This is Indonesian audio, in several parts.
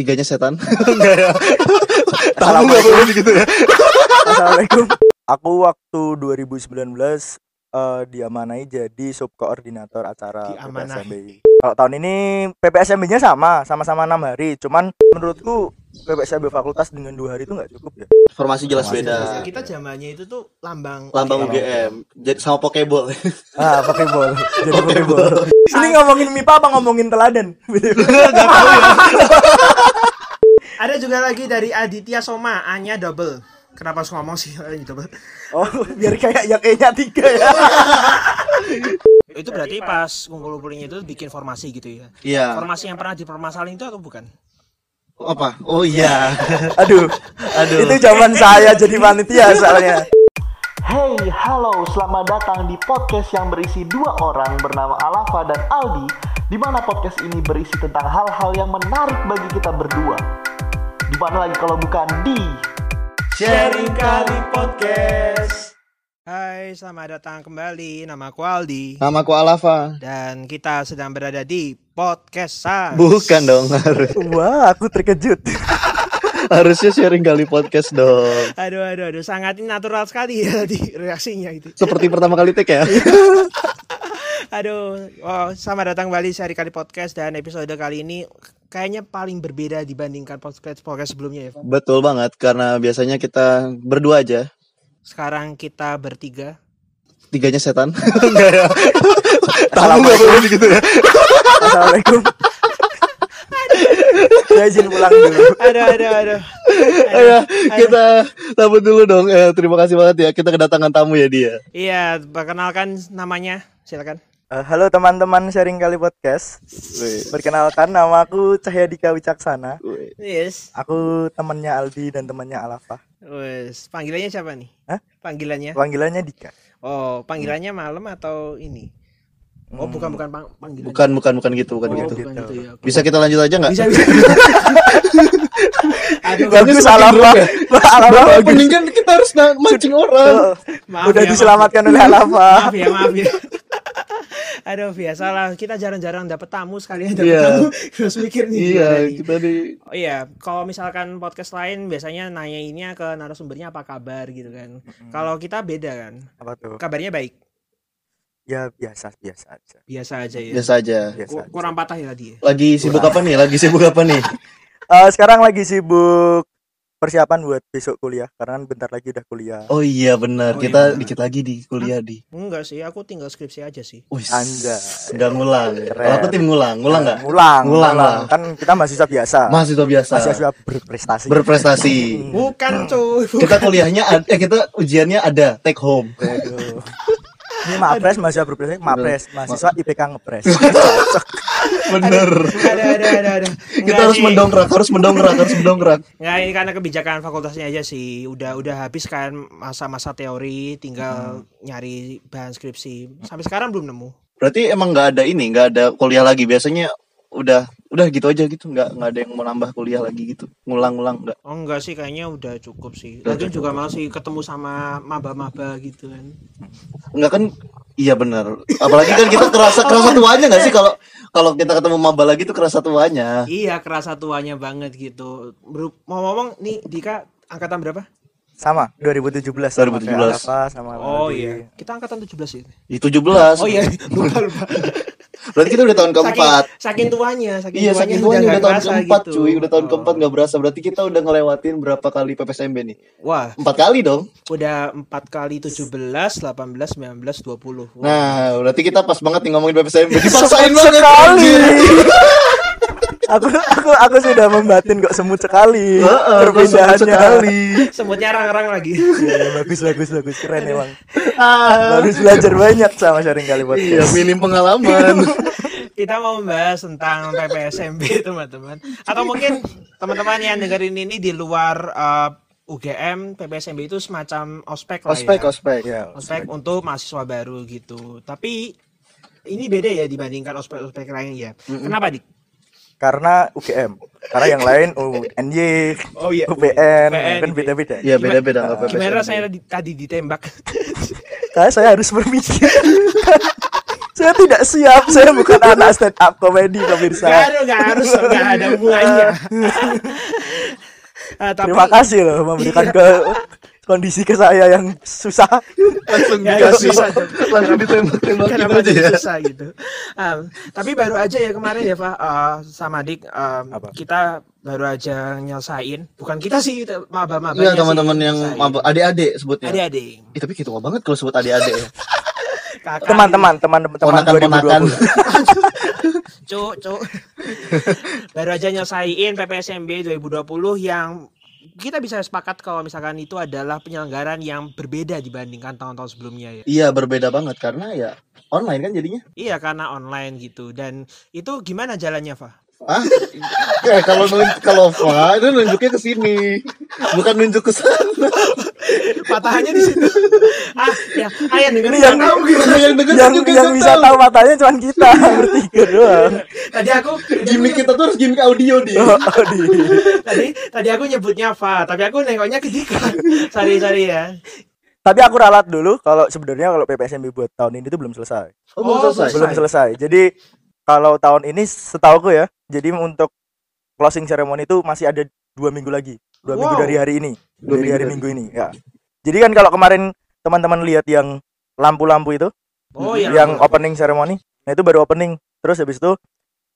tiganya setan enggak ya tamu nggak boleh gitu ya Assalamualaikum. Aku waktu 2019 eh, diamanai jadi subkoordinator acara. PPSMB. Kalau tahun ini PPSMB-nya sama, sama-sama enam hari. Cuman menurutku PPSMB fakultas dengan dua hari itu nggak cukup ya. formasi jelas Formasi beda jelas. kita zamannya itu tuh lambang lambang. UGM jadi sama pokeball Ah, Pokeball. Jadi Pokeball. Ini ngomongin MIPA apa ngomongin teladan? ada juga lagi dari Aditya Soma A-nya double. Kenapa harus ngomong sih? A-nya double. Oh, biar kayak yang E-nya tiga ya. itu berarti pas ngumpul-ngumpulnya itu bikin formasi gitu ya? Iya. Formasi yang pernah dipermasalahin itu atau bukan? Apa? Oh iya. Aduh, aduh. Itu zaman saya jadi panitia soalnya. Hey, halo, selamat datang di podcast yang berisi dua orang bernama Alafa dan Aldi di mana podcast ini berisi tentang hal-hal yang menarik bagi kita berdua. Di mana lagi kalau bukan di sharing kali podcast. Hai selamat datang kembali. Nama aku Aldi. Namaku Alafa. Dan kita sedang berada di podcast Sans. bukan dong harus. Wah, aku terkejut. harusnya sharing kali podcast dong. Aduh aduh aduh. Sangat natural sekali ya di reaksinya itu seperti pertama kali take ya? Aduh, oh, selamat datang kembali sehari kali podcast dan episode kali ini kayaknya paling berbeda dibandingkan podcast podcast sebelumnya ya. Pak. betul banget karena biasanya kita berdua aja Sekarang kita bertiga. tiganya setan enggak ya tamu nggak Assalamualaikum. boleh gitu ya Assalamualaikum. Saya izin pulang dulu. Aduh, aduh, aduh. Ayo, kita tabut dulu dong. Eh, terima kasih banget ya. Kita kedatangan tamu ya dia. Iya, perkenalkan namanya. Silakan. Eh, halo teman-teman sharing kali podcast. Perkenalkan nama aku Cahyadika Wicaksana. Yes. Aku temannya Aldi dan temannya Alafa. Wes, panggilannya siapa nih? Hah? Panggilannya? Panggilannya Dika. Oh, panggilannya malam atau ini? Oh, Hmm. bukan bukan pang panggilan. Bukan, bukan, bukan gitu, bukan oh, gitu. bukan gitu. gitu ya. Bisa kita lanjut aja nggak? bisa bisa. Aduh, Bagus Alafa. ya? Alafa Bro, bagus. mending kan kita harus mancing orang. Tuh, Maaf Udah ya, maaf. diselamatkan oleh Alafa. maaf ya maaf ya aduh biasalah kita jarang-jarang dapet tamu sekalian dapet Iya. tamu terus mikir nih Iya, nih. kita di oh iya kalau misalkan podcast lain biasanya nanyainnya ke narasumbernya apa kabar gitu kan kalau kita beda kan Apa tuh? kabarnya baik Ya biasa biasa aja. biasa aja ya biasa aja. Biasa Ku- aja. kurang patah ya tadi ya Lagi sibuk apa nih? Lagi sibuk apa nih? Eh, sekarang lagi sibuk persiapan buat besok kuliah karena kan bentar lagi udah kuliah. Oh iya benar. Oh, iya, Kita benar. dikit lagi di kuliah di. enggak sih aku tinggal skripsi aja sih Wih, Anjay. nggak ngulang. Keren. Kalau aku tim ngulang, ngulang nggak? Ngulang, Ngulang lah. Kan kita mahasiswa biasa. Mahasiswa biasa. mahasiswa berprestasi. Berprestasi. bukan cuy kita kuliahnya ada, eh kita ujiannya ada take home. Ini mapres mahasiswa berprestasi, mapres mahasiswa IPK ngepres. Bener. ada ada ada ada Kita harus mendongkrak, harus mendongkrak, harus mendongkrak. Nggak, ini karena kebijakan fakultasnya aja sih. Udah udah habis kan masa-masa teori, tinggal nyari bahan skripsi. Sampai sekarang belum nemu. Berarti emang nggak ada ini, nggak ada kuliah lagi. Biasanya udah udah gitu aja gitu, nggak nggak ada yang mau nambah kuliah lagi gitu. Ngulang-ngulang nggak. Oh enggak sih, kayaknya udah cukup sih. Udah Lagi juga masih ketemu sama maba-maba gitu kan. Enggak kan? Iya benar. Apalagi kan kita kerasa kerasa tuanya nggak sih kalau kalau kita ketemu maba lagi tuh kerasa tuanya. Iya, kerasa tuanya banget gitu. Beru- Mau ngomong nih Dika angkatan berapa? Sama 2017 sama 2017. kayak Alfa, sama Oh iya. Kita angkatan 17 itu. Di 17. Oh iya, lupa lupa. Berarti kita udah tahun keempat. Saking, saking tuanya, saking Iya, tuanya saking tuanya udah nggak tahun keempat gitu. cuy, udah tahun Oh. keempat nggak berasa. Berarti kita udah ngelewatin berapa kali PPSMB nih? Wah, Empat kali dong. udah 4 kali 17, 18, 19, 20. Wah. Nah, berarti kita pas banget nih ngomongin PPSMB. Dipaksain banget sekali. aku aku aku sudah membatin kok semut sekali. Heeh, semut Perbedaannya. sekali. Semutnya rang-rang lagi. Iya, iya, bagus bagus bagus keren emang. Harus belajar banyak sama sharing kali Iya, podcast. minim pengalaman. Kita mau membahas tentang PPSMB teman-teman. Atau mungkin teman-teman yang dengerin ini di luar uh, UGM, PPSMB itu semacam ospek lah ospek, ya. ospek. Ya, Ospek untuk mahasiswa baru gitu. Tapi ini beda ya dibandingkan ospek-ospek lain ya. Kenapa dik? Karena UGM. Karena yang lain UNY, Oh iya. UPN, kan beda-beda. Iya, beda-beda nggak PPSMB. Gimana rasanya tadi, tadi ditembak? Karena saya harus berpikir. saya tidak siap saya bukan anak stand up comedy pemirsa Gak ada, gak harus, gak ada hubungannya. Ah, tapi, terima kasih loh memberikan ke kondisi ke saya yang susah langsung Ya, dikasih susah. langsung ditembak-tembakin Kenapa aja ya susah gitu. Um, tapi baru aja ya kemarin ya Pak uh, sama Dik um, Apa? kita baru aja nyelesain. Bukan kita sih, maba-maba. iya teman-teman yang maba- adik-adik sebutnya adik-adik. Eh, tapi kita banget kalau sebut adik-adik ya Kakak, teman-teman teman teman ponakan-ponakan 2020 Cuk, cuk. baru aja nyelesain PPSMB 2020 yang kita bisa sepakat kalau misalkan itu adalah penyelenggaran yang berbeda dibandingkan tahun-tahun sebelumnya ya. iya berbeda banget. Karena ya online kan jadinya. Iya karena online gitu. Dan itu gimana jalannya Fa? ah kalau kalau Fa itu nunjuknya ke sini. Bukan nunjuk ke sana Patahannya di situ. ah, ya, ayo dengerin Ini yang- nggak tahu gitu. yang denger yang juga yang bisa tahu. matanya cuma kita bertiga doang Tadi aku gimmick kita tuh harus gimmick audio di oh, di tadi tadi aku nyebutnya Fa, tapi aku nengoknya ke Dika. Sorry, sorry ya. tapi aku ralat dulu kalau sebenarnya kalau PPSMB buat tahun ini tuh belum selesai oh, belum Oh, selesai belum selesai jadi kalau tahun ini setauku ya jadi untuk closing ceremony itu masih ada dua minggu lagi dua minggu Wow. dari hari ini Dua dari minggu hari dari- minggu ini ya jadi kan kalau kemarin teman-teman lihat yang lampu-lampu itu Oh ya. yang opening ceremony nah itu baru opening terus habis itu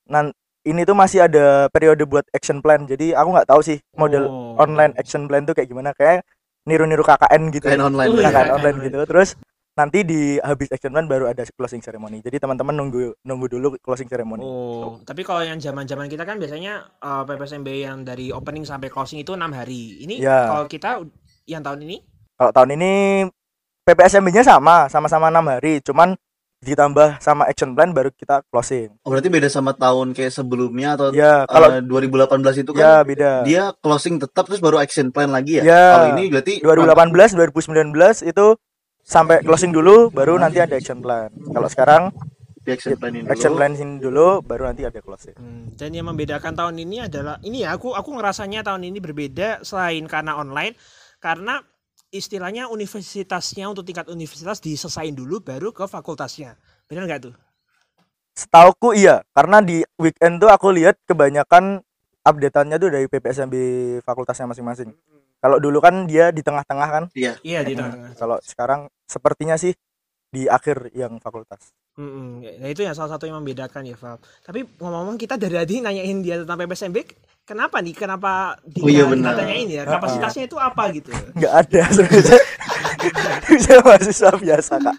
nan ini tuh masih ada periode buat action plan jadi aku nggak tahu sih model Oh. online action plan tuh kayak gimana kayak niru-niru KKN gitu kain online Oh, iya. KKN KKN online online. gitu terus nanti di habis action plan baru ada closing ceremony jadi teman-teman nunggu nunggu dulu closing ceremony Oh, tapi kalau yang zaman-zaman kita kan biasanya uh, PPSMB yang dari opening sampai closing itu enam hari. Ini Ya. kalau kita yang tahun ini kalau tahun ini PPSMB-nya sama sama-sama enam hari cuman ditambah sama action plan baru kita closing oh, berarti beda sama tahun kayak sebelumnya atau ya kalau eh, 2018 itu kan ya beda dia closing tetap terus baru action plan lagi ya. Ya. Kalau ini berarti 2018 2019 itu sampai closing dulu baru nanti ada action plan kalau sekarang di action plan ini action dulu. plan ini dulu baru nanti ada closing Hmm, dan yang membedakan tahun ini adalah ini ya aku aku ngerasanya tahun ini berbeda selain karena online karena istilahnya universitasnya untuk tingkat universitas diselesain dulu baru ke fakultasnya. Benar nggak tuh? setauku iya karena di weekend tuh aku lihat kebanyakan updateannya tuh dari PPSMB fakultasnya masing-masing kalau dulu kan dia di tengah-tengah kan Iya. Iya di Nah, tengah-tengah. kalau sekarang sepertinya sih di akhir yang fakultas Mm-mm. Nah itu yang salah satu yang membedakan ya Val. Tapi ngomong-ngomong kita dari tadi nanyain dia tentang PPSMB, kenapa nih? Kenapa dia Oh iya, kita benar. tanyain ya? Kapasitasnya itu apa gitu? nggak ada sebenarnya saya mahasiswa biasa kak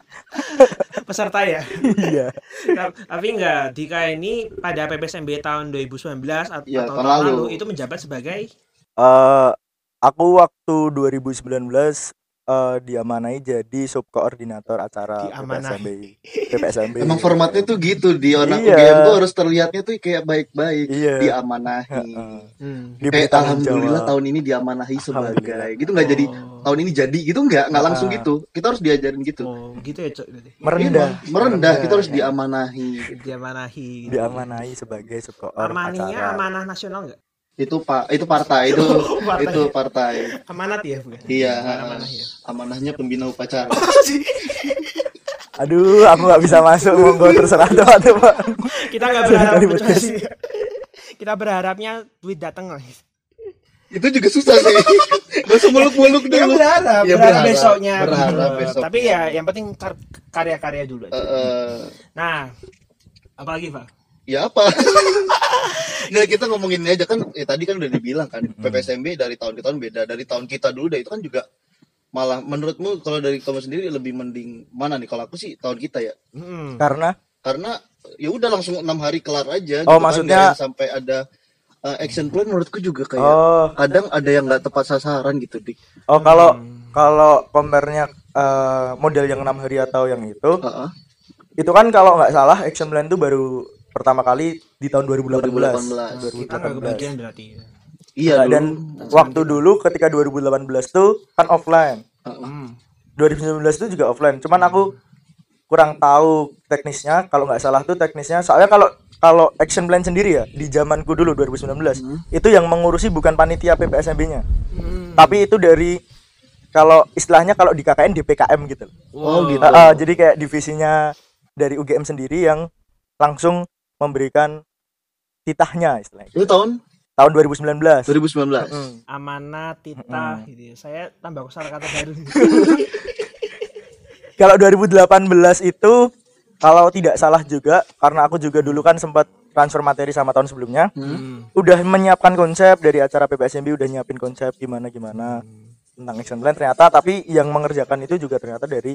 Peserta ya. iya Ta- Tapi enggak, Dika ini pada PPSMB tahun 2019 atau Iya, tahun tahun lalu. lalu. itu menjabat sebagai Eh, aku waktu 2019 eh, diamanai jadi subkoordinator acara. PPSMB PPSMB Emang formatnya tuh gitu di anak Iya. UGM tuh harus terlihatnya tuh kayak baik-baik, Iya. diamanahi. Heeh. hmm. Kayak alhamdulillah jawab. tahun ini diamanahi sebagai gitu nggak jadi Oh. tahun ini jadi gitu nggak nggak langsung Ah. gitu kita harus diajarin gitu Oh, gitu ya, Cok. berarti. merendah Iya, merendah kita harus diamanahi Dia manahi. gitu. diamanai sebagai subkoor Amaninya acara amanah nasional enggak? Itu pak itu partai itu Partai. itu partai Amanat ya, bukan? iya amanah ya. amanahnya pembina upacara aduh aku nggak bisa masuk monggo terserah teman-teman Kita nggak berharap. Kita berharapnya duit datang lah. itu juga susah sih gak usah muluk-muluk Ya dulu berharap, Ya, berharap berharap, besoknya. berharap besoknya. Tapi ya yang penting kar- karya-karya dulu. aja. Eh, eh, Nah, apalagi Pak? Ya apa? Nggak kita ngomongin ini aja. Kan ya tadi kan udah dibilang kan PPSMB dari tahun ke tahun beda. Dari tahun kita dulu deh itu kan juga malah menurutmu kalau dari kamu sendiri lebih mending mana nih? Kalau aku sih tahun kita ya. Hmm. karena? Karena ya udah langsung enam hari kelar aja Oh, gitu kan, maksudnya- yang sampai ada uh, action plan menurutku juga kayak oh. kadang ada yang nggak tepat sasaran gitu dik. Oh kalau kalau compare-nya eh, model yang enam hari atau yang itu Heeh. itu kan kalau nggak salah action plan itu baru pertama kali di tahun 2018 2018. Kita nggak kebagian berarti. iya Nah, dulu. dan waktu dulu ketika 2018 tuh kan offline Heeh. Hmm. 2019 itu juga offline cuman aku kurang tahu teknisnya kalau nggak salah tuh teknisnya soalnya kalau kalau action plan sendiri ya di zamanku dulu 2019 itu yang mengurusi bukan panitia PPSMB-nya Hmm. tapi itu dari kalau istilahnya kalau di KKN DPKM gitu oh gitu Ah, ah, jadi kayak divisinya dari UGM sendiri yang langsung memberikan titahnya istilahnya Itu tahun tahun 2019 2019. Hmm. amanat titah gitu ya. saya tambah kosakata kata baru kalau 2018 itu kalau tidak salah juga karena aku juga dulu kan sempat transfer materi sama tahun sebelumnya Hmm. udah menyiapkan konsep dari acara PPSMB udah nyiapin konsep gimana gimana tentang action plan ternyata tapi yang mengerjakan itu juga ternyata dari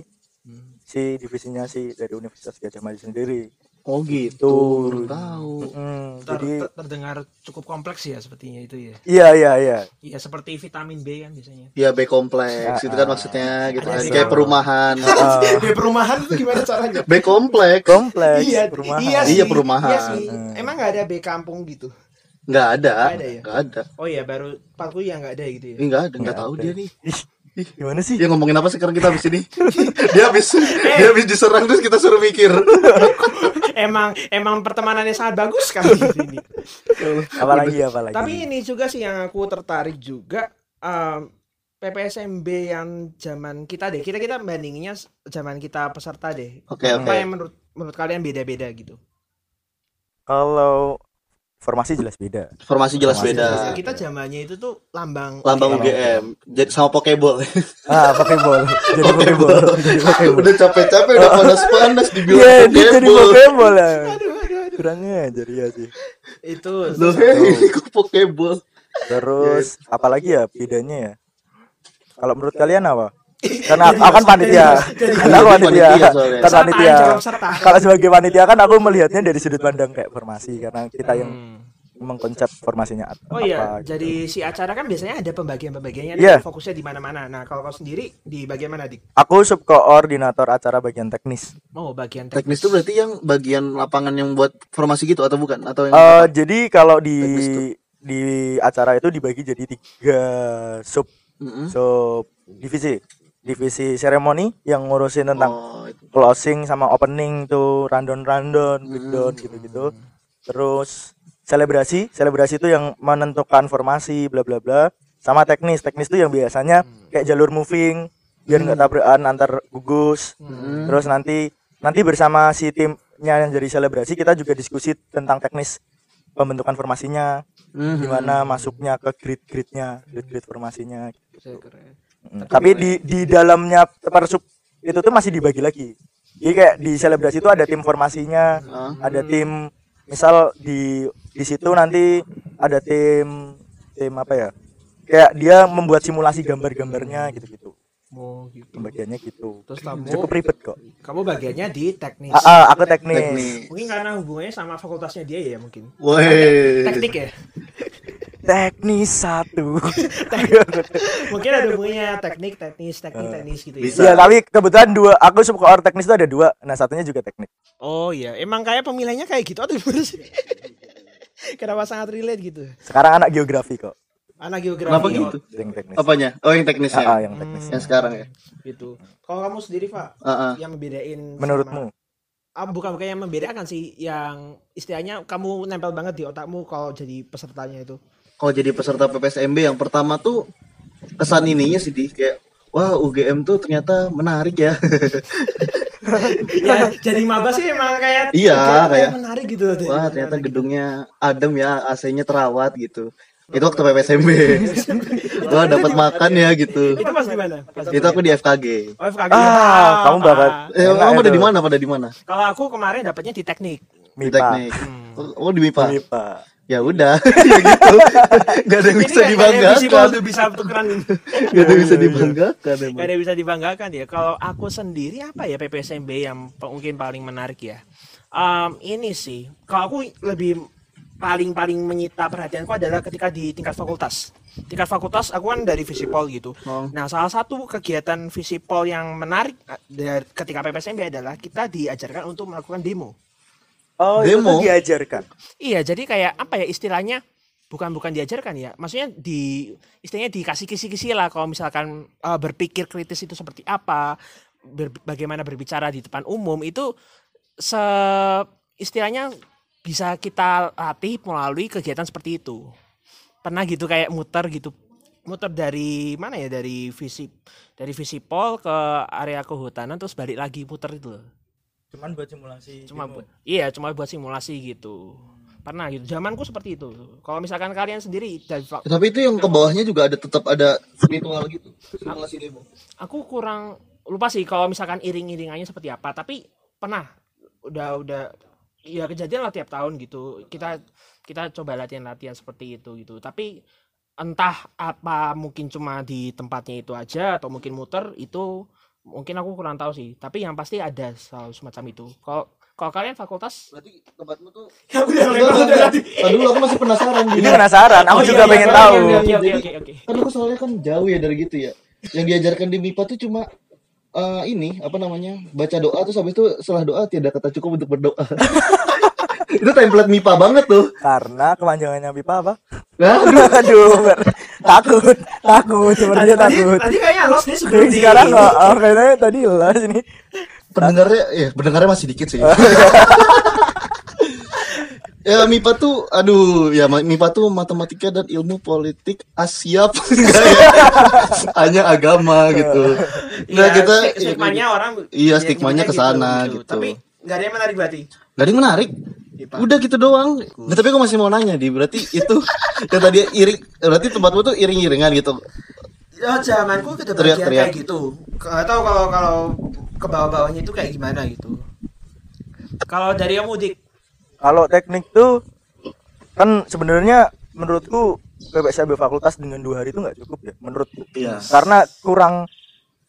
si divisinya si dari Universitas Gajah Mada sendiri Oh gitu. Tuh. Baru tahu. Hmm, Ter- jadi ter- terdengar cukup kompleks ya sepertinya itu ya iya iya iya Iya seperti vitamin B kan biasanya Ya B kompleks itu kan maksudnya gitu kan Ada kayak sih. perumahan. B perumahan itu gimana caranya B kompleks. kompleks iya perumahan iya sih Iya, perumahan. iya sih emang nggak ada B kampung gitu Nggak ada. Nggak ada ya? Nggak ada. oh iya baru Parku ya nggak ada gitu ya nggak ada, nggak tahu dia nih. Ih, gimana sih Ya ngomongin apa sekarang kita habis ini? dia habis dia habis diserang terus kita suruh mikir. emang emang pertemanannya sangat bagus kali ini apalagi apalagi Tapi ini juga sih yang aku tertarik juga em, PPSMB yang zaman kita deh. Kita kita bandinginnya zaman kita peserta deh. Oke, Apa oke. yang menurut menurut kalian beda-beda gitu? kalau formasi jelas beda Formasi jelas Formasi beda. jelas. Kita zamannya itu tuh lambang Lambang UGM. UGM. Jadi sama Pokeball. ah pokeball jadi pokeball jadi pokeball udah capek-capek udah panas-panas dibilang Iya, dia jadi Pokeball. pokeball ya kurangnya jadi ya sih Itu Loh, ini kok Pokeball? terus apalagi ya bedanya ya kalau menurut kalian apa karena aku aku kan panitia karena aku panitia kan panitia kalau sebagai panitia kan aku melihatnya dari sudut pandang kayak formasi karena kita yang mengkonsep formasinya apa Oh iya, gitu. jadi si acara kan biasanya ada pembagian-pembagiannya nih, fokusnya di mana-mana. Nah, kalau kau sendiri di bagian mana, Dik? aku subkoordinator acara bagian teknis Oh, bagian teknis. Teknis itu berarti yang bagian lapangan yang buat formasi gitu atau bukan? Atau yang Eh, jadi kalau di di acara itu dibagi jadi tiga sub Mm-mm. sub divisi divisi seremoni yang ngurusin tentang Oh, itu. closing sama opening tuh rundown rundown breakdown gitu gitu terus selebrasi selebrasi itu yang menentukan formasi bla bla bla. Sama teknis teknis itu yang biasanya kayak jalur moving biar nggak tabrakan antar gugus. Terus nanti nanti bersama si timnya yang jadi selebrasi kita juga diskusi tentang teknis pembentukan formasinya. Mhm. gimana masuknya ke grid gridnya grid grid formasinya Saya keren. Tapi di di dalamnya per sub itu tuh masih dibagi lagi. Jadi kayak di selebrasi itu ada tim formasinya, Ah. ada tim misal di di situ nanti ada tim tim apa ya? Kayak dia membuat simulasi gambar-gambarnya gitu-gitu. Oh, gitu. Pembagiannya gitu. Terus kamu Cukup ribet kok. kamu bagiannya di teknis. Ah, ah, aku teknis. Teknik. Mungkin karena hubungannya sama fakultasnya dia ya mungkin. Woi. Teknik ya. Teknis satu. Mungkin ada hubungannya teknik, teknis, teknik, teknis gitu ya. Bisa. Iya, tapi kebetulan dua aku subkoor teknis itu ada dua. Nah, satunya juga teknik. Oh iya, emang kayak pemilihannya kayak gitu atau gimana sih? Kenapa sangat relate gitu? Sekarang anak geografi kok. Anak geografi. Kenapa oh, gitu? Yang teknis. Apanya? Oh, yang teknisnya. Ah, ah, yang teknis. Yang sekarang ya. Gitu. Kalau kamu sendiri, Pak, Ah, ah. yang membedain sama- Menurutmu? Ah, bukan bukan yang membedakan sih, yang istilahnya kamu nempel banget di otakmu kalau jadi pesertanya itu. Kalau jadi peserta PPSMB yang pertama tuh kesan ininya sih di kayak wah UGM tuh ternyata menarik ya. ya, jadi maba sih emang kayak Iya, kayak- menarik gitu. Wah, ternyata gedungnya adem ya, AC-nya terawat gitu. Itu waktu PPSMB. Wah, dapat makan ya gitu. Itu pas di mana? Pas Itu aku di FKG. Oh, FKG. Ah, kamu bakat. Eh, kamu pada di mana? Pada di mana? Kalau aku kemarin dapatnya di teknik. Di MIPA. teknik. Oh, di MIPA. MIPA. Ya udah, ya gitu. Gak ada yang bisa nggak- nggak ada visible dibanggakan. tuh bisa tukeran ini. Gak ada yang bisa dibanggakan. Gak ada yang bisa dibanggakan ya. Kalau aku sendiri apa ya PPSMB yang mungkin paling menarik ya. Em, ini sih, kalau aku lebih paling paling menyita perhatianku adalah ketika di tingkat fakultas. Tingkat fakultas aku kan dari Visipol gitu. Oh. Nah, salah satu kegiatan Visipol yang menarik eh, dari ketika PPSMB adalah kita diajarkan untuk melakukan demo. Oh, Demo? itu diajarkan. Iya, jadi kayak apa ya istilahnya? Bukan bukan diajarkan ya. Maksudnya di istilahnya dikasih kisi-kisi lah kalau misalkan eh, berpikir kritis itu seperti apa, ber- bagaimana berbicara di depan umum itu se istilahnya bisa kita latih melalui kegiatan seperti itu. Pernah gitu kayak muter gitu. Muter dari mana ya? Dari visip dari Visipol ke area kehutanan terus balik lagi muter itu loh. cuman buat simulasi cuma demo. buat iya cuma buat simulasi gitu pernah gitu zamanku seperti itu kalau misalkan kalian sendiri dari Tapi itu yang ke bawahnya juga ada tetap ada ritual gitu. Simulasi demo. aku kurang lupa sih kalau misalkan iring-iringannya seperti apa tapi pernah udah udah ya kejadian lah tiap tahun gitu. Kita kita coba latihan-latihan seperti itu gitu. Tapi entah apa mungkin cuma di tempatnya itu aja atau mungkin muter itu mungkin aku kurang tahu sih. Tapi yang pasti ada selalu semacam itu. Kalau kalau kalian fakultas? Berarti tempatmu tuh ya udah enggak. Tadi dulu aku masih penasaran ini penasaran aku Oh, juga iya, pengen iya, tahu. iya, iya, Oke oke oke oke. Kan aku soalnya kan jauh ya dari gitu ya. Yang diajarkan di MIPA tuh cuma eh, ini apa namanya baca doa terus habis itu setelah doa tiada kata cukup untuk berdoa. itu template MIPA banget tuh. karena kepanjangannya pipa apa aduh ber- takut takut sepertinya takut Tadi kayaknya los nih sebelum di- sekarang nggak oh, kayaknya tadi lah ini pendengarnya ya pendengarnya masih dikit sih. ya MIPA tuh aduh ya MIPA tuh matematika dan ilmu politik Asia enggak ya hanya agama gitu Enggak Iya, kita stigmanya orang Iya, ya, stigmanya ke sana gitu. Tapi nggak ada yang menarik berarti. Gak ada yang menarik. Udah gitu doang. Nah, tapi aku masih mau nanya di berarti itu yang tadi iring berarti tempatmu tuh iring-iringan gitu. Ya zamanku kita Teriak-teriak. bagian kayak gitu. Gak tahu kalau kalau ke bawah-bawahnya itu kayak gimana gitu. Kalau dari yang mudik, kalau teknik tuh kan sebenarnya menurutku PPSB fakultas dengan dua hari itu nggak cukup ya menurutku Iya. karena kurang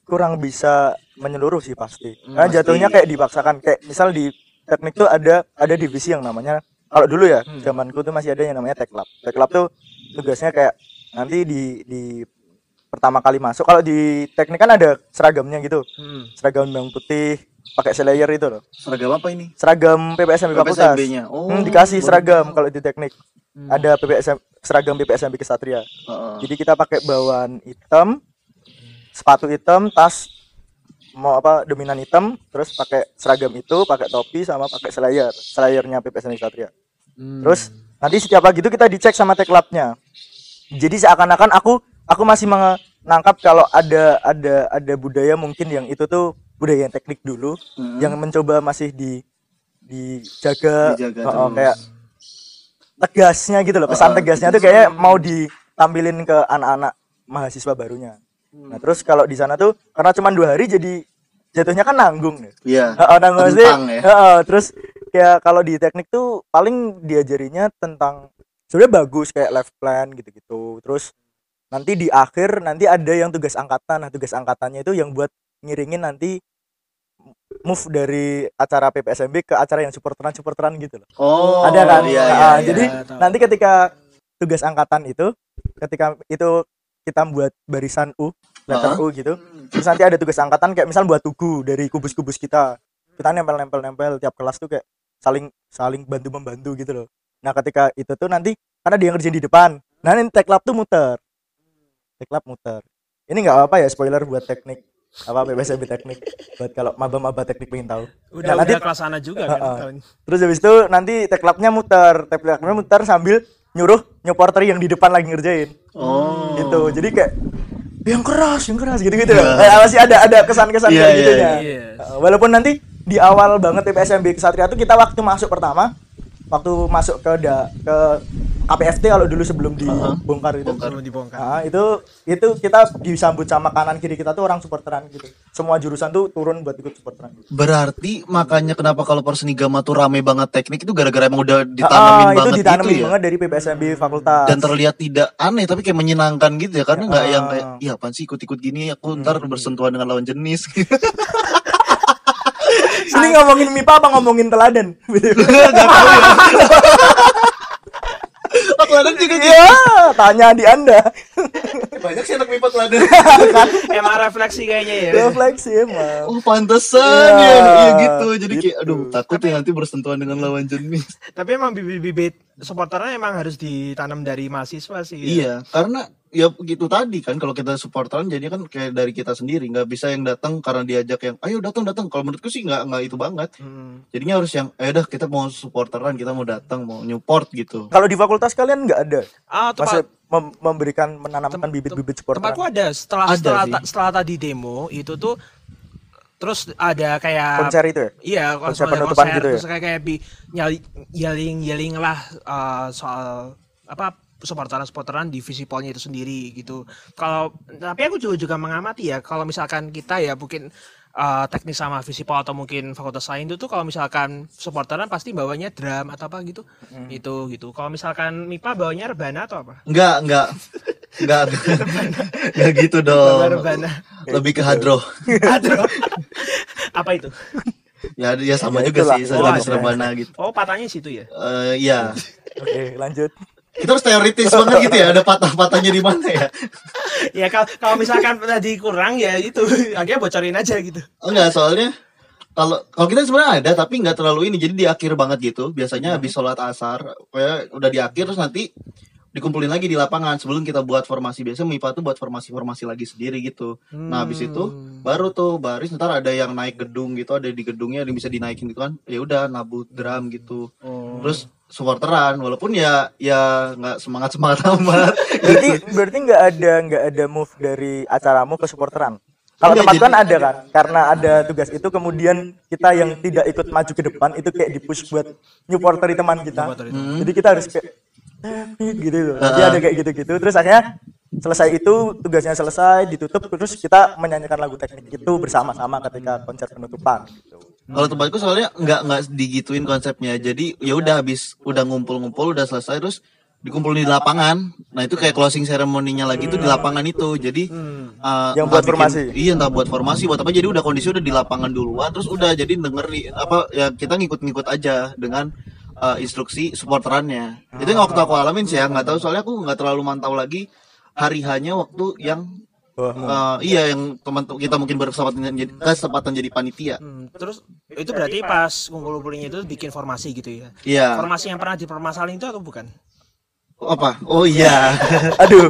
kurang bisa menyeluruh sih pasti karena pasti. jatuhnya kayak dipaksakan kayak misal di teknik tuh ada ada divisi yang namanya kalau dulu ya zamanku tuh masih ada yang namanya teklab teklab tuh tugasnya kayak nanti di di pertama kali masuk kalau di teknik kan ada seragamnya gitu hmm. seragam yang putih pakai selayer itu loh. Seragam apa ini? seragam PPSMB fakultas. PPSMB-nya. Oh, Hmm, dikasih baru seragam kalau di teknik. Ada PPSM seragam PPSMB Kesatria. Heeh. jadi kita pakai bawaan hitam sepatu hitam tas mau apa dominan hitam terus pakai seragam itu pakai topi sama pakai slayer slayernya PPSMB Kesatria. Terus nanti setiap pagi itu kita dicek sama teklabnya jadi seakan-akan aku aku masih menangkap kalau ada ada ada budaya mungkin yang itu tuh budaya yang teknik dulu Mhm. yang mencoba masih di dijaga, Dijaga oh, kayak tegasnya gitu loh pesan Oh, tegasnya tuh kayak mau ditampilin ke anak-anak mahasiswa barunya nah terus kalau di sana tuh karena cuma dua hari jadi jatuhnya kan nanggung nih Iya. Heeh, nanggung sih. Ya. Heeh, terus kayak kalau di teknik tuh paling diajarinya tentang sebenarnya bagus kayak life plan gitu-gitu. Terus nanti di akhir nanti ada yang tugas angkatan. Nah, tugas angkatannya itu yang buat ngiringin nanti move dari acara PPSMB ke acara yang supporteran supporteran gitu loh. Oh. ada kan? Iya, Nah, iya, iya. jadi tahu. nanti ketika tugas angkatan itu ketika itu kita buat barisan U, letter Heeh. U gitu. Terus nanti ada tugas angkatan kayak misal buat tugu dari kubus-kubus kita. Kita nempel-nempel-nempel tiap kelas tuh kayak saling saling bantu membantu gitu loh. Nah, ketika itu tuh nanti karena dia yang kerjain di depan. Nah, ini teklab tuh muter. Teklab muter. Ini nggak apa ya spoiler buat teknik apa PPSB teknik buat kalau maba-maba teknik pengen tahu. udah Nah, nanti udah kelas sana juga kan. Tahun- Terus habis itu nanti teklabnya muter, teklabnya muter sambil nyuruh nyoporter yang di depan lagi ngerjain. Oh. Gitu. Jadi kayak yang keras, yang keras gitu-gitu loh. Kayak masih ada ada kesan-kesan Iya, kayak iya, gitunya. iya. Uh, Walaupun nanti di awal banget PPSMB Kesatria tuh kita waktu masuk pertama, waktu masuk ke da, ke KPFT kalau dulu sebelum dibongkar itu. Belum dibongkar. Nah, itu itu kita disambut sama kanan kiri kita tuh orang supporteran gitu. Semua jurusan tuh turun buat ikut supporteran. Berarti makanya kenapa kalau Persenigama tuh rame banget teknik itu gara-gara emang udah Ah, ditanamin itu banget ditanamin gitu ya. banget dari PPSMB fakultas. Dan terlihat tidak aneh tapi kayak menyenangkan gitu ya karena nggak Ah. yang kayak iya apaan sih ikut-ikut gini aku ntar bersentuhan dengan lawan jenis Ini ngomongin MIPA apa ngomongin teladan? Oh, teladan juga gitu. Iya, tanya di Anda. Banyak sih anak MIPA teladan. Emang refleksi kayaknya ya. Refleksi emang. Oh pantesan Iya, ya, iya gitu. Jadi kayak gitu. aduh takut ya nanti bersentuhan dengan lawan jenis. Tapi emang bibit-bibit supporternya emang harus ditanam dari mahasiswa sih. ya. Iya, karena ya begitu tadi kan kalau kita supporteran jadi kan kayak dari kita sendiri nggak bisa yang datang karena diajak yang ayo datang datang. Kalau menurutku sih nggak nggak itu banget. Hmm. Jadinya harus yang ayo dah kita mau supporteran, kita mau datang, mau nyupport gitu. Kalau di fakultas kalian nggak ada? Ah, Masih tempat, mem- memberikan menanamkan bibit-bibit supporter. tempatku ada setelah Ada setelah, ta- setelah tadi demo itu tuh terus ada kayak konser itu ya Iya, Konser konser, penutupan konser, gitu ya? terus kayak kayak bi nyali- yelling yelling lah uh, soal apa supporteran supporteran di visipolnya itu sendiri gitu. Kalau tapi aku juga juga mengamati ya kalau misalkan kita ya mungkin uh, teknik sama visipol atau mungkin fakultas lain itu tuh kalau misalkan supporteran pasti bawanya drum atau apa gitu. Itu gitu. Kalau misalkan MIPA bawanya rebana atau apa? Enggak, enggak. Enggak. Enggak gitu dong. Rebana. Lebih ke hadro. Aduh. apa itu? Ya, ya sama Ya, juga itulah. sih, Oh, rebana gitu. Oh, patahnya situ ya. Eh, iya. oke lanjut Kita harus teoritis banget gitu ya, ada patah-patahnya di mana ya? ya kalau kalau misalkan tadi kurang ya itu akhirnya bocorin aja gitu. Oh, enggak, soalnya kalau kalau kita sebenarnya ada tapi nggak terlalu ini. Jadi di akhir banget gitu. Biasanya habis sholat asar kayak udah di akhir terus nanti dikumpulin lagi di lapangan sebelum kita buat formasi. Biasa MIPA tuh buat formasi-formasi lagi sendiri gitu. Nah habis itu baru tuh baris ntar ada yang naik gedung gitu ada di gedungnya yang bisa dinaikin gitu kan. Ya udah nabut drum gitu. Terus supporteran walaupun ya ya nggak semangat semangat amat. Berarti berarti nggak ada nggak ada move dari acaramu ke supporteran? Kalau tempat kan jadi- ada kan? Karena ada tugas itu kemudian kita yang tidak ikut maju ke depan itu kayak dipush buat nyupporteri teman kita. Jadi kita harus kayak "Eh, gitu. Loh jadi ada kayak gitu-gitu. Terus akhirnya selesai itu tugasnya selesai ditutup terus kita menyanyikan lagu teknik itu bersama-sama ketika konser penutupan gitu. Kalau tempatku soalnya nggak nggak digituin konsepnya. Jadi ya udah habis udah ngumpul-ngumpul udah selesai terus dikumpulin di lapangan. Nah itu kayak closing ceremony-nya lagi tuh di lapangan itu. Jadi uh, Yang buat bikin- formasi. Iya entah buat formasi buat apa. Jadi udah kondisi udah di lapangan duluan. Terus udah jadi denger nih, apa ya kita ngikut-ngikut aja dengan uh, instruksi supporterannya. Itu yang waktu aku alamin sih ya nggak tahu soalnya aku nggak terlalu mantau lagi hari hanya waktu yang Wah, uh, iya yang teman kita mungkin berkesempatan jadi kesempatan jadi panitia. Hmm, terus itu berarti pas ngumpul-ngumpulinnya itu bikin formasi gitu ya. Iya. Formasi yang pernah dipermasalahin itu atau bukan? Apa? Oh iya. aduh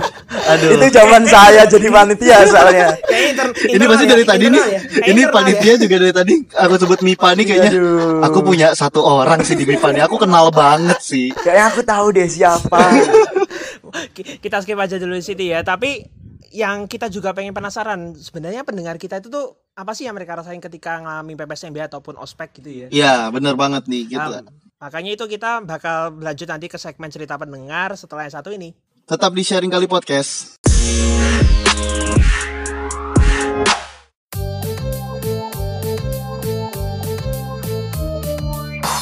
Aduh. itu zaman saya jadi panitia soalnya inter- ini pasti ya, dari tadi nih. ya. Ini internal panitia juga dari tadi aku sebut Mipa nih kayaknya. Aduh. Aku punya satu orang sih di Mipa nih. Aku kenal banget sih. kayaknya aku tahu deh siapa Ki- kita skip aja dulu di situ ya tapi yang kita juga pengen penasaran sebenarnya pendengar kita itu tuh apa sih yang mereka rasain ketika ngalamin PPSMB ataupun ospek gitu ya Iya, bener banget nih gitu. Nah, makanya itu kita bakal lanjut nanti ke segmen cerita pendengar setelah yang satu ini Tetap di sharing kali podcast.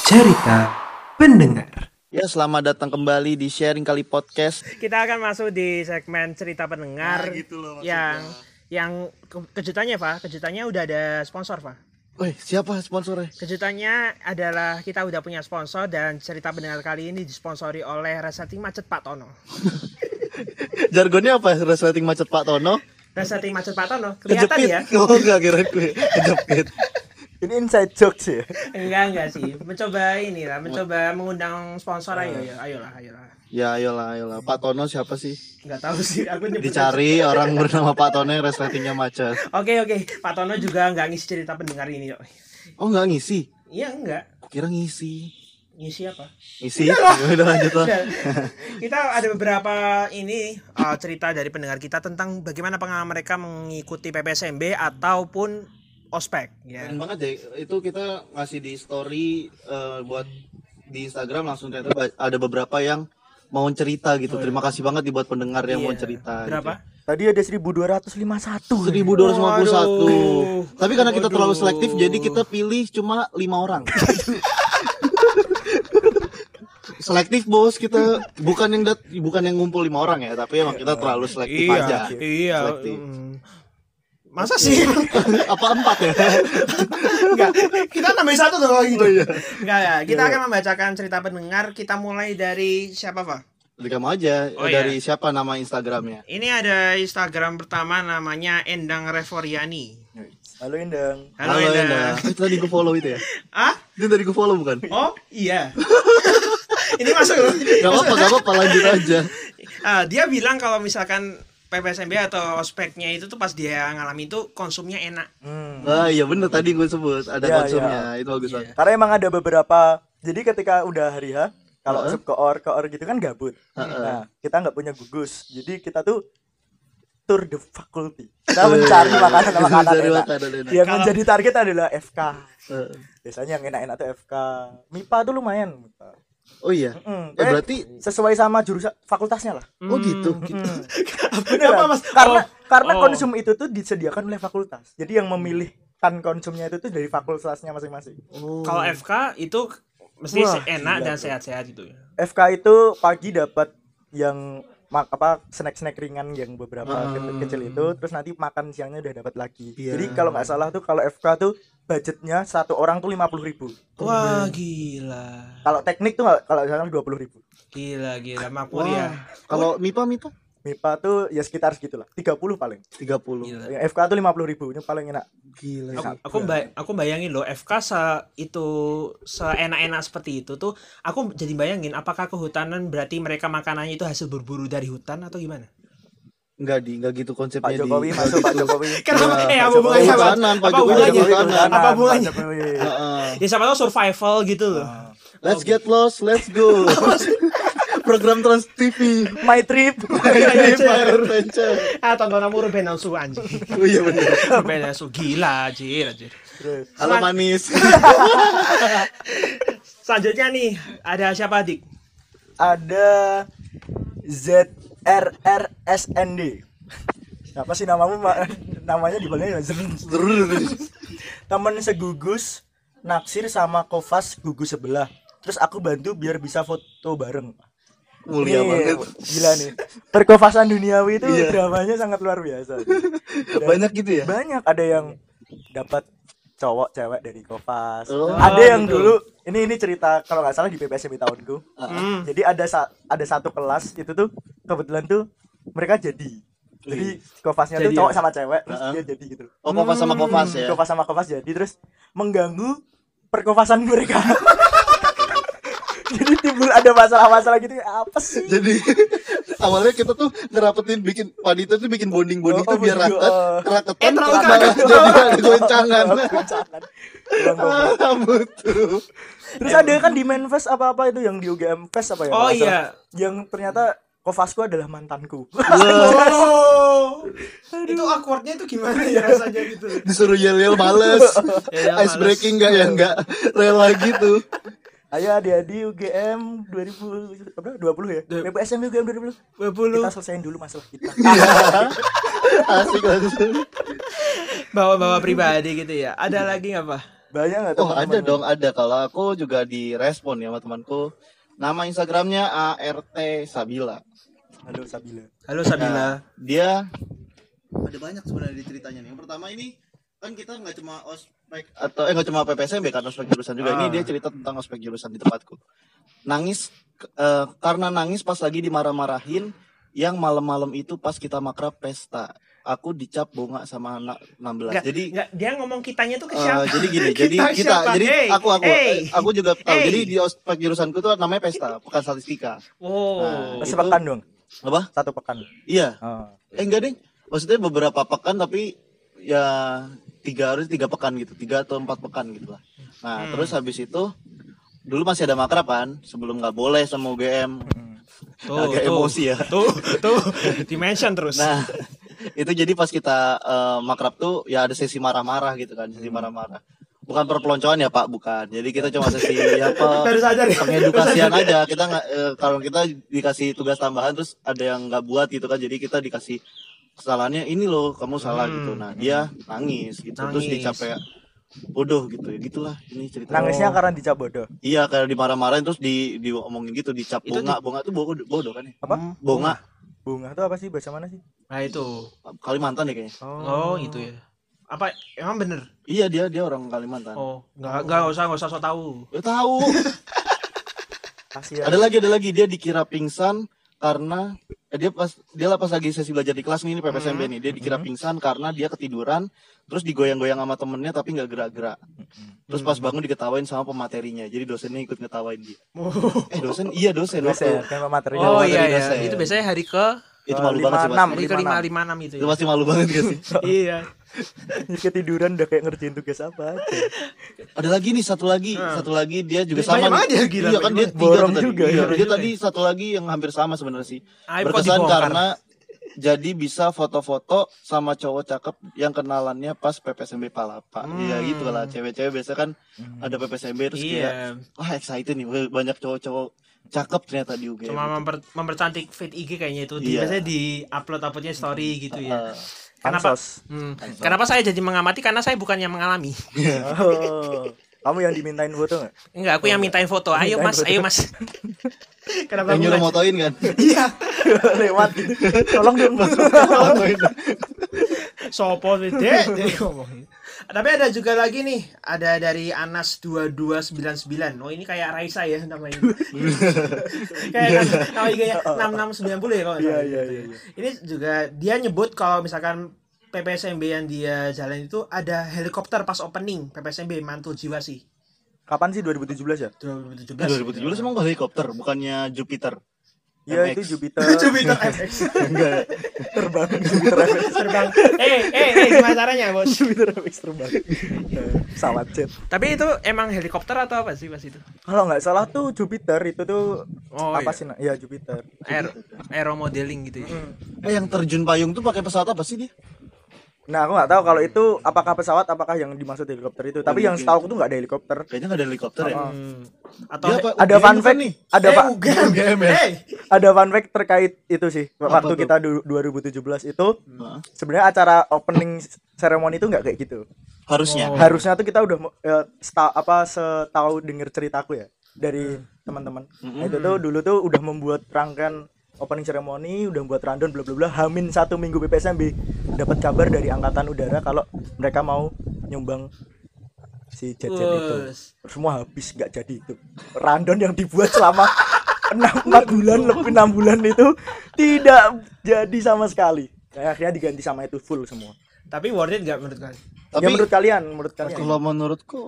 cerita pendengar Ya, selamat datang kembali di sharing kali podcast. kita akan masuk di segmen cerita pendengar Nah, gitu loh maksudnya. yang yang ke- kejutannya Pak kejutannya udah ada sponsor Pak Woi, siapa sponsornya? Kejutannya adalah kita udah punya sponsor dan cerita pendengar kali ini disponsori oleh Resetting Macet Pak Tono. Jargonnya apa? Resleting macet Pak Tono? Resetting Macet Pak Tono, kelihatan Kejepit. ya? Oh, enggak kira gue. Kejepit. Ini inside jokes ya Enggak enggak sih, mencoba ini lah, mencoba mengundang sponsor ayo ya, ayolah ayolah. Ya, ayolah, ayolah. Pak Tono siapa sih? Enggak tahu sih, aku nyebut Dicari orang bernama Pak Tono yang resletingnya macet. Oke oke, Pak Tono juga enggak ngisi cerita pendengar ini kok. Oh, enggak ngisi. Iya enggak, Kira ngisi. ngisi apa? Ngisi. Ya udah lanjut lah. Kita ada beberapa ini uh, cerita dari pendengar kita tentang bagaimana pengalaman mereka mengikuti PPSMB ataupun ospek ya. Keren banget deh. Itu kita ngasih di story eh, buat di Instagram langsung ternyata ada beberapa yang mau cerita gitu. Terima kasih banget nih buat pendengar yang mau Iya. cerita. Berapa? tadi ada 1251 Gitu. 1251. Waduh. Tapi karena kita terlalu selektif jadi kita pilih cuma lima orang. selektif bos kita bukan yang dat bukan yang ngumpul lima orang ya tapi emang kita terlalu selektif Iya, aja iya. Selektif. mm. Masa sih? apa empat ya Enggak. Kita tambah satu dong lagi. Oh, iya. Enggak ya. Kita akan membacakan cerita pendengar. Kita mulai dari siapa, Pak? dari kamu aja Oh, iya. dari siapa nama instagramnya Ini ada Instagram pertama namanya Endang Revoriani. halo Endang Halo, Endang. Eh, itu tadi gue follow itu ya Ah? itu tadi gue follow bukan Oh, iya. Ini masuk loh. Gak apa-apa, gak apa-apa, lanjut aja Ah, dia bilang kalau misalkan PPSMB atau ospeknya itu tuh pas dia ngalami itu konsumnya enak. hmm. Ah iya bener tadi gue sebut Ada Iya, konsumnya, itu bagus banget. Karena emang ada beberapa jadi ketika udah hari H kalau Heeh. sub koor koor gitu kan gabut. Nah kita nggak punya gugus jadi kita tuh tour the faculty. Kita mencari makanan makanan Mencari enak. yang menjadi target adalah FK Eh, biasanya yang enak-enak tuh FK MIPA tuh lumayan MIPA. Oh iya. Mm, Eh, eh, berarti sesuai sama jurusan fakultasnya lah oh gitu. Mm. Kenapa, Beneran. Mas? karena Oh. karena Oh. konsum itu tuh disediakan oleh fakultas jadi yang memilihkan konsumnya itu tuh dari fakultasnya masing-masing Oh. Kalau FK itu mesti Wah, enak gila dan sehat-sehat gitu ya. FK itu pagi dapat yang mak apa snack-snack ringan yang beberapa Ah. kecil, itu terus nanti makan siangnya udah dapat lagi Iya. jadi kalau nggak salah tuh kalau FK tuh budgetnya satu orang tuh lima puluh ribu Wah, gila. kalau teknik tuh kalau misalnya dua puluh ribu Gila, gila. Makmur Wah. ya. Kalau MIPA MIPA MIPA tuh ya sekitar segitulah 30 paling 30. Gila. yang FK tuh lima puluh ribu ini paling enak Gila. Aku, aku, bay- aku bayangin loh FK se itu seenak-enak seperti itu tuh aku jadi bayangin apakah kehutanan berarti mereka makanannya itu hasil berburu dari hutan atau gimana? Enggak di, enggak gitu konsepnya Pak di. Jokowi masuk Pak Jokowi Kenapa? Ya, eh, Pak apa hubungannya? Pak? hutanan, Pak Apa Jokowi hubungannya? Apa hubungannya? Heeh. Ya siapa tahu survival gitu loh. Let's get lost, let's go. Program Trans TV. My trip Adventure. Ah, tontonan aku Ruben Onsu anjing. Oh iya benar. Ruben Onsu gila anjir anjir. Halo manis. Selanjutnya nih ada siapa Dik? ada ZRRSND apa sih namamu Ma? namanya Zrn. temen segugus naksir sama kofas gugus sebelah terus aku bantu biar bisa foto bareng Mulia Nih, banget. gila nih perkofasan duniawi itu Iya. dramanya sangat luar biasa Dan Banyak gitu ya? banyak ada yang dapat cowok cewek dari kofas Oh, ada yang gitu. dulu ini ini cerita kalau nggak salah di PPSM tahunku Hmm. jadi ada sa- ada satu kelas itu tuh kebetulan tuh mereka jadi jadi kofasnya tuh Jadi cowok ya? sama cewek terus Heeh. dia jadi gitu Oh, Kofas sama Kofas ya. kofas sama kofas jadi terus mengganggu perkofasan mereka jadi timbul ada masalah-masalah gitu apa sih Jadi awalnya kita tuh ngerapetin bikin panitia tuh bikin bonding-bonding Oh, tuh biar bonding, raket, oh. keraketan Eh, terlalu kaget. jadi ada goncangan. Ah, betul. terus ada kan di Manfest apa-apa itu yang di UGM Fest apa ya Oh nggak iya. yang ternyata kofasku adalah mantanku Oh. itu awkwardnya itu gimana ya rasanya gitu. Disuruh yel-yel males. Ice breaking enggak ya enggak rela gitu. Ayo adik-adik UGM 2000 berapa? 20 ya? UGM 2020. 20 Kita selesaiin dulu masalah kita. Asik langsung. bawa-bawa pribadi gitu ya. Ada lagi nggak Pak? Banyak enggak Oh, ada dong, ada. Kalau aku juga direspon ya sama temanku. Nama Instagramnya ART Sabila. Halo Sabila. Halo Sabila. Nah, dia ada banyak sebenarnya di ceritanya nih. Yang pertama ini kan kita nggak cuma ospek atau eh nggak cuma PPSMB kan ospek jurusan juga. Ini Ah. dia cerita tentang ospek jurusan di tempatku. Nangis eh, karena nangis pas lagi dimarah-marahin yang malam-malam itu pas kita makrab pesta. Aku dicap bunga sama anak 16. Nggak, jadi nggak, dia ngomong kitanya tuh ke Eh, siapa? jadi gini, jadi Kita kita, siapa? jadi Hey, aku aku hey. eh, aku juga tahu. Hey. Jadi di ospek jurusanku tuh namanya pesta, pekan statistika. Oh. Nah, Sepekan dong. Apa? Satu pekan. Iya. Oh. Eh enggak deh. Maksudnya beberapa pekan tapi ya tiga harus tiga pekan gitu, tiga atau empat pekan gitu lah. Nah Hmm. terus habis itu dulu masih ada makrab kan, sebelum nggak boleh sama UGM. Tuh, Agak tuh. emosi ya. Tuh, tuh. Dimension terus. Nah itu jadi pas kita eh, makrab tuh ya ada sesi marah-marah gitu kan, sesi marah-marah. Bukan perpeloncoan ya Pak, bukan. Jadi kita cuma sesi apa? Ya. pengedukasian aja kita nggak eh, kalau kita dikasih tugas tambahan terus ada yang nggak buat gitu kan jadi kita dikasih kesalahannya ini loh kamu salah Hmm. gitu nah dia nangis gitu terus Nangis. dicap kayak bodoh gitu ya gitulah ini cerita Nangisnya karena dicap bodoh. iya kayak dimarah-marahin terus di diomongin gitu dicap Itu bunga bunga tuh bodoh, bodoh kan ya Apa? bunga Bunga itu apa sih bahasa mana sih? Nah, itu. Kalimantan deh kayaknya Oh, itu ya. Apa emang bener? iya dia dia orang Kalimantan Oh, nggak nggak usah nggak usah so tahu. ya tahu ada lagi ada lagi dia dikira pingsan karena eh, dia pas dia lah pas lagi sesi belajar di kelas nih ini PPSMB nih dia dikira pingsan karena dia ketiduran terus digoyang-goyang sama temennya tapi nggak gerak-gerak terus pas bangun diketawain sama pematerinya jadi dosennya ikut ngetawain dia eh dosen iya dosen Dosen, kan materinya. Oh iya ya. dosen. Itu biasanya hari ke itu malu banget sih 56. pasti. hari ke lima lima enam itu. itu Ya. pasti malu banget gak sih iya. Ketiduran udah kayak ngerjain tugas apa aja. ada lagi nih satu lagi satu lagi dia juga Banyak sama ya, gila, iya kan dia banget. tiga tadi juga, Iya, ya. dia tadi satu lagi yang hampir sama sebenarnya sih kok berkesan dibongkar. karena jadi bisa foto-foto sama cowok cakep yang kenalannya pas PPSMB Palapa. Iya gitu lah, cewek-cewek biasa kan ada PPSMB terus kayak Iya. wah excited nih banyak cowok-cowok cakep ternyata di UGM. Cuma gitu. memper- mempercantik feed IG kayaknya itu. Di, Iya. Biasanya di upload uploadnya story gitu ya. Kenapa? Pansos. Hmm. Kenapa saya jadi mengamati? Karena saya bukannya mengalami. Oh, kamu yang dimintain foto nggak? Enggak, aku yang mintain foto. Ayo Mintain mas, foto. ayo mas. Kenapa yang nyuruh motoin kan. Iya. Lewat gitu. Tolong dong. Sopo sih, Dek? Dek ngomongin. Tapi ada juga lagi nih, ada dari Anas 2299. Oh, ini kayak Raisa ya namanya. kayak nama IG-nya 6690 ya kalau Iya, iya, iya, iya. Ini juga dia nyebut kalau misalkan PPSMB yang dia jalan itu ada helikopter pas opening PPSMB Mantul Jiwa sih. Kapan sih 2017 ya? 2017. 2017 emang helikopter, bukannya Jupiter. Iya itu Jupiter. Jupiter FX Enggak. terbang Jupiter FX. terbang. Eh, eh, eh, gimana caranya, Bos? Jupiter FX terbang. Eh, Pesawat jet. Tapi itu emang helikopter atau apa sih pas itu? Kalau nggak salah tuh Jupiter itu tuh Oh, apa iya. sih? Iya Jupiter. Air, aero modeling gitu ya. Eh yang terjun payung tuh pakai pesawat apa sih dia? Nah aku nggak tahu kalau itu apakah pesawat apakah yang dimaksud helikopter itu. Tapi yang mungkin. setahu aku tuh nggak ada helikopter. Kayaknya nggak ada helikopter ya. Hmm. Atau Dia apa? Ada fun bukan fact nih. ada eh, pak. UGM ya? Eh, ada fun fact terkait itu sih waktu tuh? kita du- 2017 itu Heeh. sebenarnya acara opening ceremony itu nggak kayak gitu Harusnya. Oh. harusnya tuh kita udah mo- eh, seta- apa setahu denger ceritaku ya dari teman-teman Nah, itu tuh dulu tuh udah membuat rangkaian opening ceremony udah buat rundown bla bla bla. Hamin satu minggu PPSMB dapat kabar dari angkatan udara kalau mereka mau nyumbang si jet jet itu. Semua habis nggak jadi itu. Rundown yang dibuat selama enam empat bulan lebih enam bulan itu tidak jadi sama sekali. Nah, akhirnya diganti sama itu full semua. Tapi worth it gak menurut kalian? Tapi ya menurut kalian menurut kalian. kalau menurutku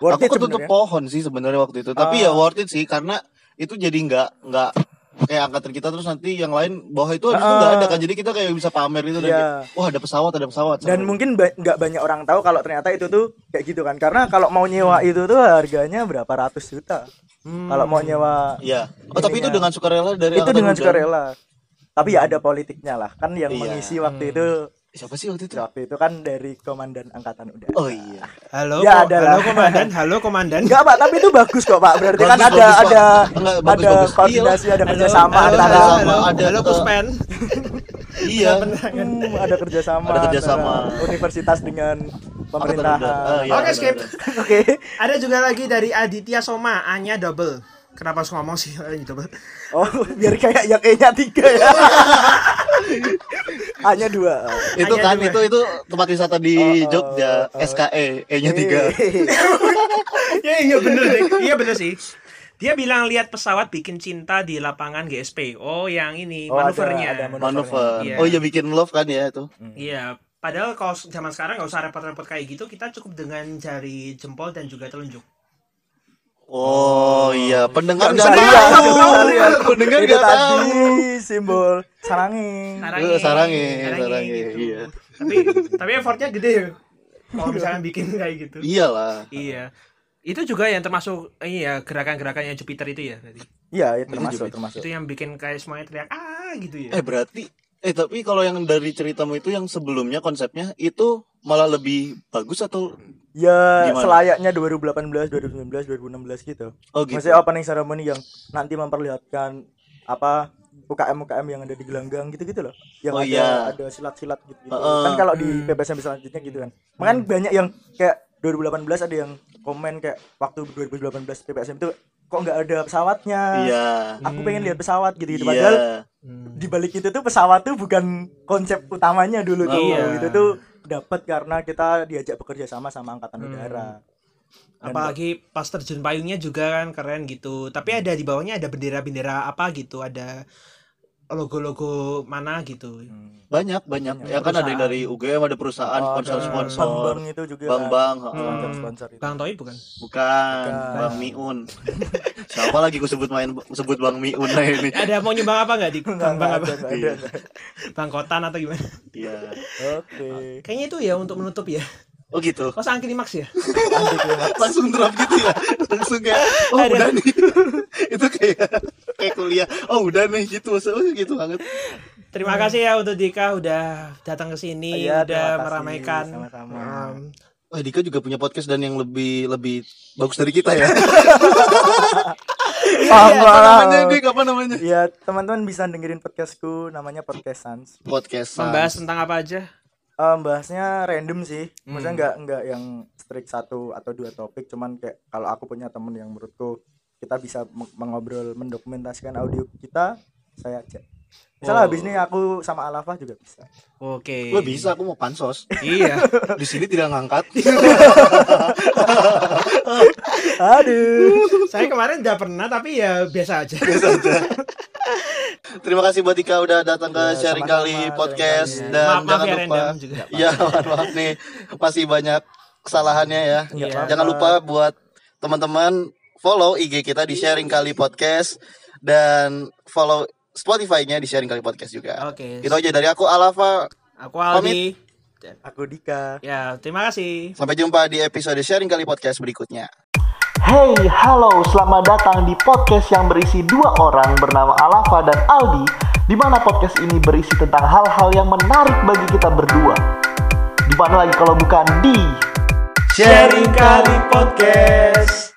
worth aku it ketutup pohon sih sebenarnya waktu itu. Tapi ya worth it sih karena itu jadi nggak nggak kayak angkatan kita terus nanti yang lain bahwa itu habis itu nggak ada kan. Jadi kita kayak bisa pamer itu dan Iya. kayak, wah ada pesawat ada pesawat. Dan mungkin ba- nggak banyak orang tahu kalau ternyata itu tuh kayak gitu kan. Karena kalau mau nyewa itu tuh harganya berapa ratus juta. Kalau mau nyewa Iya. Oh tapi itu dengan sukarela dari itu dengan sukarela. Tapi ya ada politiknya lah. Kan yang Iya. mengisi waktu itu Siapa sih waktu itu? waktu itu kan dari komandan angkatan udara Oh iya. Halo, Ya, ko- ada halo komandan, halo komandan. Enggak pak, tapi itu bagus kok pak. Berarti kan Bagus, ada bagus, ada Enggak, bagus, ada bagus. koordinasi, ada Halo, kerjasama halo, antara halo, sama, halo, ada halo Puspen. Iya. Hmm, ada kerjasama, Ada kerjasama. antara universitas dengan Angkatan pemerintahan. udara. Ah, iya, Oke, benar, skip. Oke. Ada juga lagi dari Aditya Soma, A-nya double. Kenapa harus ngomong sih double? Oh, biar kayak yang E-nya tiga ya. A-nya dua. Itu Hanya kan dua. itu itu tempat wisata di Oh, oh, Jogja, oh. SKE, E-nya tiga. ya iya bener deh. Iya bener sih. Dia bilang lihat pesawat bikin cinta di lapangan GSP. Oh, yang ini Oh, manuvernya. ada manuver. Manuver. Oh iya bikin love kan ya itu. Iya. Padahal kalau zaman sekarang nggak usah repot-repot kayak gitu, kita cukup dengan jari jempol dan juga telunjuk. Oh iya, pendengar Nggak nggak bisa lihat, tahu. Pendengar Itu nggak tadi tahu. simbol sarangi. Eh, sarangi, sarangi, iya. Tapi tapi effortnya gede ya. Kalau misalnya bikin kayak gitu. Iyalah. Iya. Itu juga yang termasuk iya gerakan-gerakannya Jupiter itu ya tadi. Iya, itu termasuk juga. termasuk. Itu yang bikin kayak semuanya teriak ah gitu ya. Eh berarti eh tapi kalau yang dari ceritamu itu yang sebelumnya konsepnya itu malah lebih bagus atau Ya Gimana? selayaknya 2018, 2019, 2016 gitu. oh gitu. Maksudnya opening ceremony yang nanti memperlihatkan apa UKM UKM yang ada di gelanggang gitu-gitu loh. Yang Oh, ada iya. ada silat-silat gitu. -gitu. Heeh. Kan kalau di PPSM selanjutnya gitu kan. Makanya banyak yang kayak 2018 ada yang komen kayak waktu 2018 PPSM itu kok nggak ada pesawatnya. Iya. Aku pengen lihat pesawat gitu-gitu. Iya. Padahal di balik itu tuh pesawat tuh bukan konsep utamanya dulu tuh. Iya. Itu tuh dapat karena kita diajak bekerja sama sama angkatan udara. Dan Apalagi pas terjun payungnya juga kan keren gitu. Tapi ada di bawahnya ada bendera-bendera apa gitu, ada logo-logo mana gitu. Banyak banyak. Ya kan ada yang dari UGM ada perusahaan Oh, sponsor ada sponsor. Bank-bank itu juga Bang Bang, kan. heeh. sponsor-sponsor itu. Bang Toi bukan? bukan Bukan. Bang Miun. Siapa lagi gue sebut main sebut Bang Miun nah ini. Ada mau nyumbang apa nggak di Bang Bang apa? ada, enggak ada, Iya. ada. Bang Kotan atau gimana? Iya. Oke. Kayaknya itu ya untuk menutup ya. Oh gitu. Kok sang klimaks ya? Langsung drop gitu ya. Langsung kayak oh Ada. udah nih. itu kayak kayak kuliah. Oh udah nih gitu. Oh gitu banget. Terima kasih ya untuk Dika udah datang ke sini, Iya, udah meramaikan. Sama-sama. Um, Wah, Dika juga punya podcast dan yang lebih lebih bagus dari kita ya. Apa enggak lah. namanya Dik? Apa namanya? Ya, teman-teman bisa dengerin podcastku namanya Podcast Sans. Podcast. membahas tentang apa aja? Eh, bahasnya random sih. Maksudnya Hmm. nggak nggak yang strict satu atau dua topik, cuman kayak kalau aku punya temen yang menurutku kita bisa meng- mengobrol, mendokumentasikan audio kita, saya aja. Misalnya Oh. habis ini aku sama Alafa juga bisa. Oke. Gue bisa, aku mau pansos. Iya. Di sini tidak ngangkat. Aduh. Saya kemarin udah pernah tapi ya biasa aja. Terima kasih buat Dika udah datang ke Ya, sharing kali podcast dan Maaf- jangan ya, lupa juga. ya maaf, maaf nih masih banyak kesalahannya ya. Iya. Jangan lupa buat teman-teman follow IG kita di sharing kali podcast dan follow Spotify-nya di sharing kali podcast juga. Oke. Itu aja dari aku Alafa. Aku Aldi. Aku Dika. Ya, terima kasih. Sampai jumpa di episode sharing kali podcast berikutnya. Hey, halo, selamat datang di podcast yang berisi dua orang bernama Alafa dan Aldi, di mana podcast ini berisi tentang hal-hal yang menarik bagi kita berdua. Di mana lagi kalau bukan di Sharing kali podcast.